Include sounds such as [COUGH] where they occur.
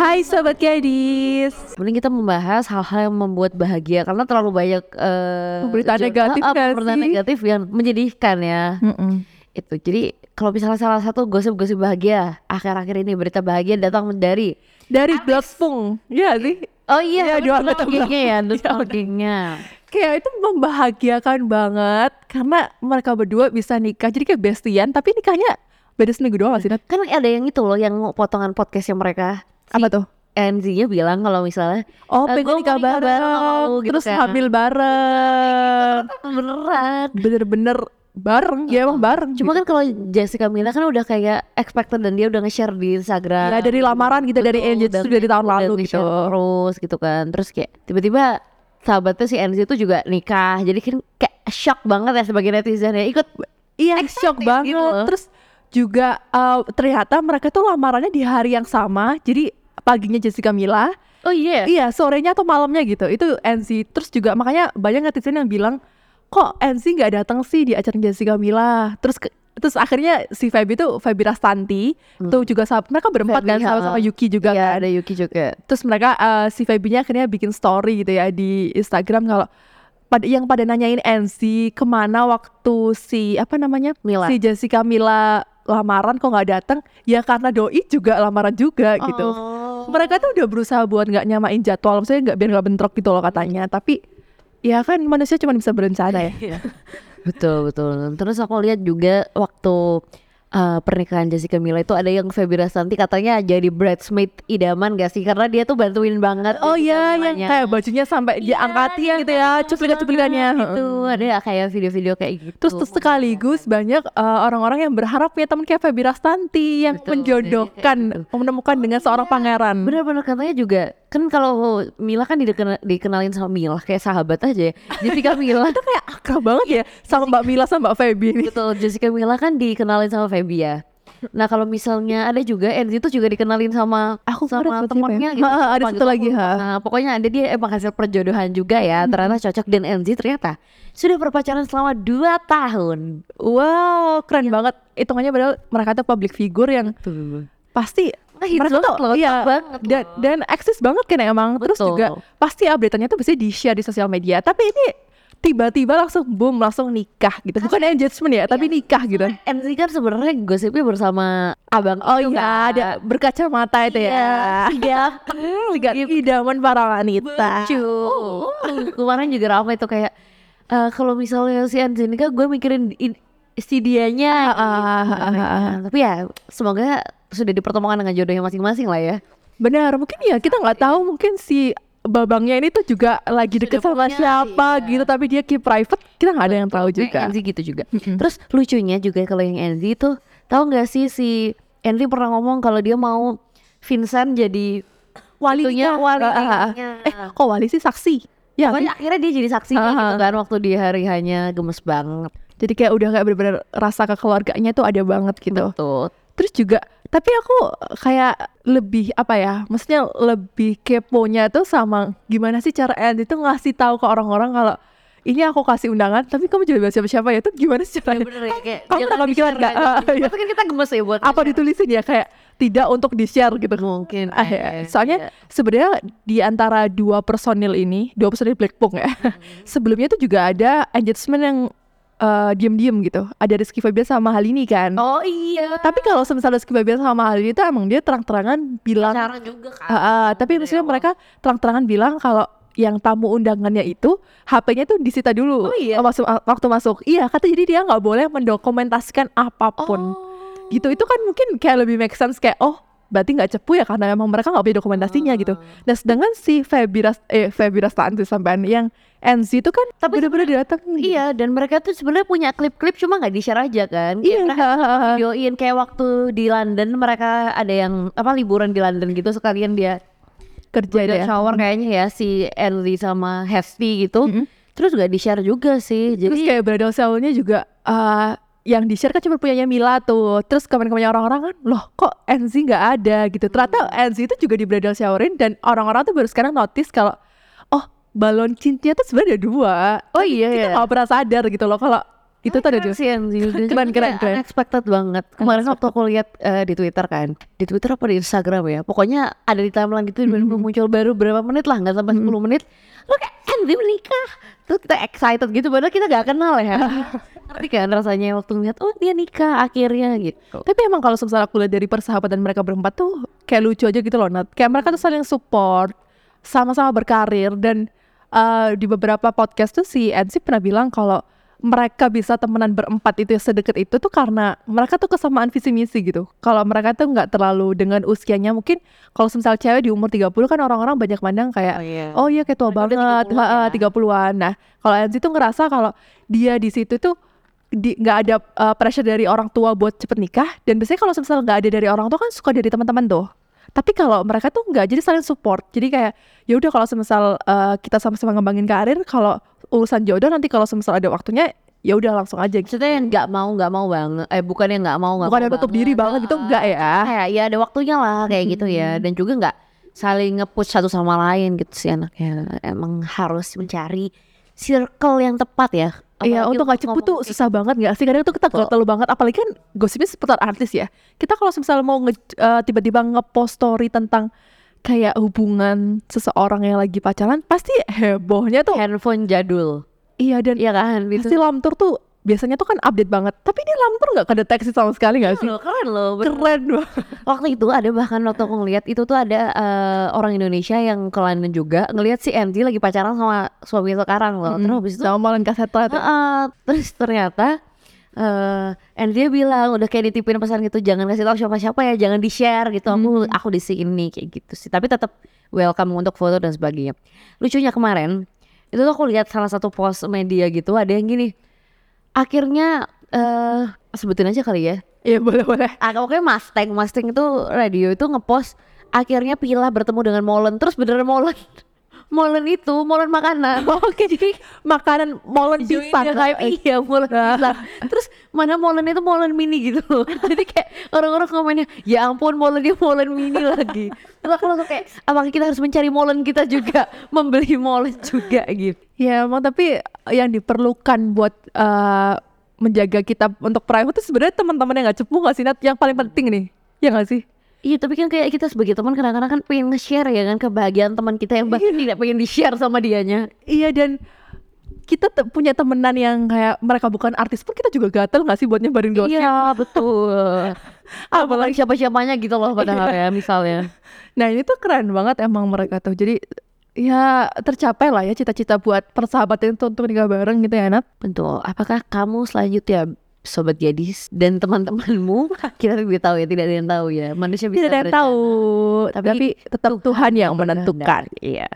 Hai Sobat Gadis. Mending kita membahas hal-hal yang membuat bahagia Karena terlalu banyak uh, Pemberitaan negatif uh, Pemberitaan negatif yang menyedihkan ya. Mm-mm. Itu jadi kalau misalnya salah satu gosip-gosip bahagia Akhir-akhir ini berita bahagia datang dari Dari Bloodspong Iya sih? Oh iya, Iya, dua ya Iya, bener. gengnya Kayak itu membahagiakan banget Karena mereka berdua bisa nikah. Jadi kayak bestian Tapi nikahnya beda seminggu doang sih? Kan ada yang itu loh Yang potongan podcastnya mereka Apa tuh? NZ-nya bilang kalau misalnya Oh Eh, pengen nikah nikah bareng, bareng gitu Terus kan. hamil bareng [LAUGHS] Beneran Bener-bener bareng Ya emang bareng Cuma kan kalau Jessica Mila kan udah kayak expected dan dia udah nge-share di Instagram. Ya dari lamaran gitu Dari Angel dan itu dari tahun lalu gitu Terus gitu kan. Terus kayak tiba-tiba sahabatnya si Enzi itu juga nikah. Jadi kan kayak shock banget ya sebagai netizen ya ikut Iya shock banget gitu. Terus juga uh, ternyata mereka tuh lamarannya di hari yang sama Jadi paginya Jessica Mila Oh iya. Iya sorenya atau malamnya gitu Itu NC Terus juga makanya banyak netizen yang bilang Kok NC nggak datang sih di acara Jessica Mila Terus ke- Terus akhirnya si Feby tuh Feby Rastanti Tuh juga sahabat Mereka berempat Feby, kan sama, sama. Yuki juga Iya, kan ada Yuki juga. Terus mereka uh, si Feby-nya akhirnya bikin story gitu ya di Instagram kalau pada yang pada nanyain NC ke mana waktu si apa namanya Mila. si Jessica Mila lamaran kok nggak datang ya karena doi juga lamaran juga gitu. Oh. mereka tuh udah berusaha buat nggak nyamain jadwal maksudnya nggak biar nggak bentrok gitu loh katanya. Tapi ya kan manusia cuma bisa berencana ya. [LAUGHS] Betul betul. Terus aku lihat juga waktu uh, pernikahan Jessica Mila itu ada yang Feby Rastanti katanya jadi bridesmaid idaman gak sih? Karena dia tuh bantuin banget. oh iya yang Milanya. kayak bajunya sampai diangkatin gitu ya cuplikan-cuplikannya Itu ada kayak video-video kayak gitu. Terus tuh sekaligus banyak uh, orang-orang yang berharap punya teman kayak Feby Rastanti yang Betul, menjodohkan, menemukan dengan seorang pangeran. Bener-bener katanya juga kan kalau Mila kan dikenal, dikenalin sama Mila kayak sahabat aja ya. Jessica Mila tuh kayak Akrab banget ya sama Mbak Mila sama Mbak Feby ini. betul Jessica Mila kan dikenalin sama Feby ya. Nah kalau misalnya ada juga Enzi tuh juga dikenalin sama Aku sama siapa temennya ya. gitu. Ha, ada satu gitu, lagi, ha. Nah pokoknya ada dia emang hasil perjodohan juga ya. Ternyata cocok dan Enzi ternyata sudah berpacaran selama 2 tahun. Wow, keren banget. Hitungannya padahal mereka tuh public figure yang Tuh. pasti Nah, mereka banget tuh loh, iya, banget dan loh. dan eksis banget kan emang. Terus Betul. juga pasti update-nya tuh bisa di share di sosial media. Tapi ini tiba-tiba langsung boom langsung nikah gitu. Bukan engagement ya, tapi nikah gitu. Enzi kan sebenarnya gosipnya bersama abang Oh iya, kan. ada berkacamata itu ya. Iya. Lihat idaman para wanita. Lucu. Kemarin juga ramai tuh kayak eh, kalau misalnya si Angelika gue mikirin i- si dianya. Ah, ah, ah, ah. Nah, Tapi ya semoga sudah dipertemukan dengan jodohnya masing-masing lah ya. Benar, mungkin ya kita nggak tahu mungkin si babangnya ini tuh juga lagi deket Sudah sama punya, siapa iya. gitu, tapi dia keep private, kita nggak ada yang tahu juga. Enzi gitu juga. Terus lucunya juga kalau yang Enzi tuh tahu nggak sih si Enzi pernah ngomong kalau dia mau Vincent jadi Wali itunya nikah. wali nikahnya. Eh, kok wali sih saksi? Ya, Pokoknya akhirnya dia jadi saksinya Ah, gitu kan waktu di hari hanya gemes banget. Jadi kayak udah kayak bener-bener rasa kekeluarganya tuh ada banget gitu. Tuh. Terus juga, tapi aku kayak lebih apa ya? Maksudnya lebih keponya tuh sama gimana sih cara Andy tuh ngasih tahu ke orang-orang kalau ini aku kasih undangan, tapi kamu jadi siapa-siapa ya? Tuh gimana sih caranya? bener ya kayak Kamu pernah nggak? aja. Ah, iya. Kan kita gemes ya buat apa ditulisin ya kayak tidak untuk di share gitu mungkin Ah, ya. eh, soalnya iya. sebenarnya di antara dua personil ini dua personil Blackpink ya Hmm. [LAUGHS] sebelumnya tuh juga ada engagement yang eh, diem-diem gitu. Ada Rizky Febian sama Halini kan? Oh iya. Tapi kalau misalnya Rizky Febian sama Halini itu emang dia terang-terangan bilang pacaran juga kan? Ah, ah, tapi Dari maksudnya mereka terang-terangan bilang kalau yang tamu undangannya itu HP-nya tuh disita dulu. Oh, iya? masuk waktu masuk. Iya kata jadi dia nggak boleh mendokumentasikan apa pun. Oh. gitu itu kan mungkin kayak lebih make sense kayak oh berarti nggak cepu ya karena emang mereka nggak punya dokumentasinya gitu nah sedangkan si Feby Ras eh Feby Rastanti sampean yang NC itu kan Tapi bener-bener datang Iya, dan mereka tuh sebenarnya punya klip-klip cuma nggak di-share aja kan. iya [LAUGHS] videoin kayak waktu di London mereka ada yang apa liburan di London gitu sekalian dia kerja dia shower kayaknya ya si Enzi sama Hesti gitu. Mm-mm. Terus gak di-share juga sih. terus Jadi kayak bridal shower-nya juga eh, yang di share kan cuma punyanya Mila tuh. Terus komen-komennya orang-orang kan loh kok NZ nggak ada? Gitu. Ternyata NZ itu juga di bridal showerin dan orang-orang tuh baru sekarang notice kalau oh balon cincinnya tuh sebenarnya ada dua. Oh Tapi iya, kita iya. nggak pernah sadar gitu loh kalau itu tuh ada di sih yang Keren, keren, keren. unexpected banget. Kemarin waktu aku lihat eh, di Twitter kan di Twitter apa di Instagram ya pokoknya ada di timeline gitu Hmm. baru muncul baru berapa menit lah nggak sampai 10 menit lo kayak Andy menikah? Terus kita excited gitu padahal kita gak kenal ya [LAUGHS] ngerti kan rasanya waktu ngeliat oh dia nikah akhirnya gitu Tapi emang kalau misalnya aku lihat dari persahabatan mereka berempat tuh kayak lucu aja gitu loh Nat. Kayak mereka tuh saling support, sama-sama berkarir dan eh, di beberapa podcast tuh si NC pernah bilang kalau mereka bisa temenan berempat itu sedekat itu tuh karena mereka tuh kesamaan visi misi gitu. Kalau mereka tuh nggak terlalu dengan usianya mungkin kalau misal cewek di umur 30 kan orang-orang banyak mandang kayak iya oh iya kayak tua Mereka banget, 30-an ha, ya. 30-an. Nah, kalau NC tuh ngerasa kalau dia di situ tuh nggak ada uh, pressure dari orang tua buat cepet nikah. Dan biasanya kalau misalnya nggak ada dari orang tua kan suka dari teman-teman tuh. Tapi kalau mereka tuh nggak jadi saling support. Jadi kayak ya udah kalau semisal uh, kita sama-sama ngembangin karir kalau urusan jodoh nanti kalau semisal ada waktunya ya udah langsung aja. Gitu. maksudnya yang nggak mau nggak mau banget eh bukan yang nggak mau nggak bukan yang tutup diri banget gitu enggak ya? Kayak ya ada waktunya lah kayak gitu ya. Dan juga nggak saling nge-push satu sama lain gitu sih anaknya. Emang harus mencari circle yang tepat ya Iya untuk nggak cepet tuh susah banget nggak sih? Kadang tuh kita gatel banget apalagi kan gosipnya seputar artis ya. Kita kalau misalnya mau nge, eh, tiba-tiba ngepost story tentang kayak hubungan seseorang yang lagi pacaran pasti hebohnya tuh handphone jadul. Iya dan iya kan? Gitu pasti lamtur tuh biasanya tuh kan update banget tapi ini lamtur nggak kedeteksi sama sekali nggak sih? loh keren loh bener. keren banget. Waktu itu ada bahkan waktu aku ngeliat itu tuh ada eh, orang Indonesia yang ke London juga ngelihat si Andy lagi pacaran sama suami sekarang loh. Terus habis itu sama malam kasetlet Heeh, terus ternyata eh and dia bilang udah kayak ditipin pesan gitu jangan kasih tahu siapa-siapa ya jangan di share gitu. Aku aku di sini kayak gitu sih. Tapi tetap welcome untuk foto dan sebagainya. Lucunya kemarin itu tuh aku lihat salah satu post media gitu ada yang gini akhirnya eh sebutin aja kali ya. Iya boleh boleh. Ah, pokoknya Mustang. Mustang itu radio itu ngepost akhirnya Pila bertemu dengan Molen. Terus beneran Molen [LAUGHS] Molen itu Molen makanan. [LAUGHS] Oke jadi makanan molen pisang. hype, iya molen pisang. Terus mana molen itu molen mini gitu loh. [LAUGHS] Jadi kayak orang-orang komennya ya ampun molen dia molen mini lagi. Terus aku langsung kayak apakah kita harus mencari molen kita juga. Membeli molen juga gitu Ya emang tapi yang diperlukan buat eh, menjaga kita untuk private itu sebenarnya teman-teman yang nggak cepu nggak sih Nat? Yang paling penting nih, ya nggak sih? Iya tapi kan kayak kita sebagai teman kadang-kadang kan pengen nge-share ya kan kebahagiaan teman kita yang bahkan tidak pengen di-share sama dianya Iya dan kita te- punya temenan yang kayak mereka bukan artis pun kita juga gatel nggak sih buat nyebarin gosip? Iya betul [LAUGHS] Apalagi siapa-siapanya gitu loh padahal ya misalnya Nah ini tuh keren banget emang mereka tuh. Jadi ya tercapai lah ya cita-cita buat persahabatan itu untuk nikah bareng gitu ya Nat. Betul. Apakah kamu selanjutnya sobat gadis dan teman-temanmu [LAUGHS] kita tidak tahu ya tidak ada yang tahu ya manusia bisa Tidak ada yang tahu, Tapi tapi, tetap Tuhan yang berkehendak. menentukan. Iya.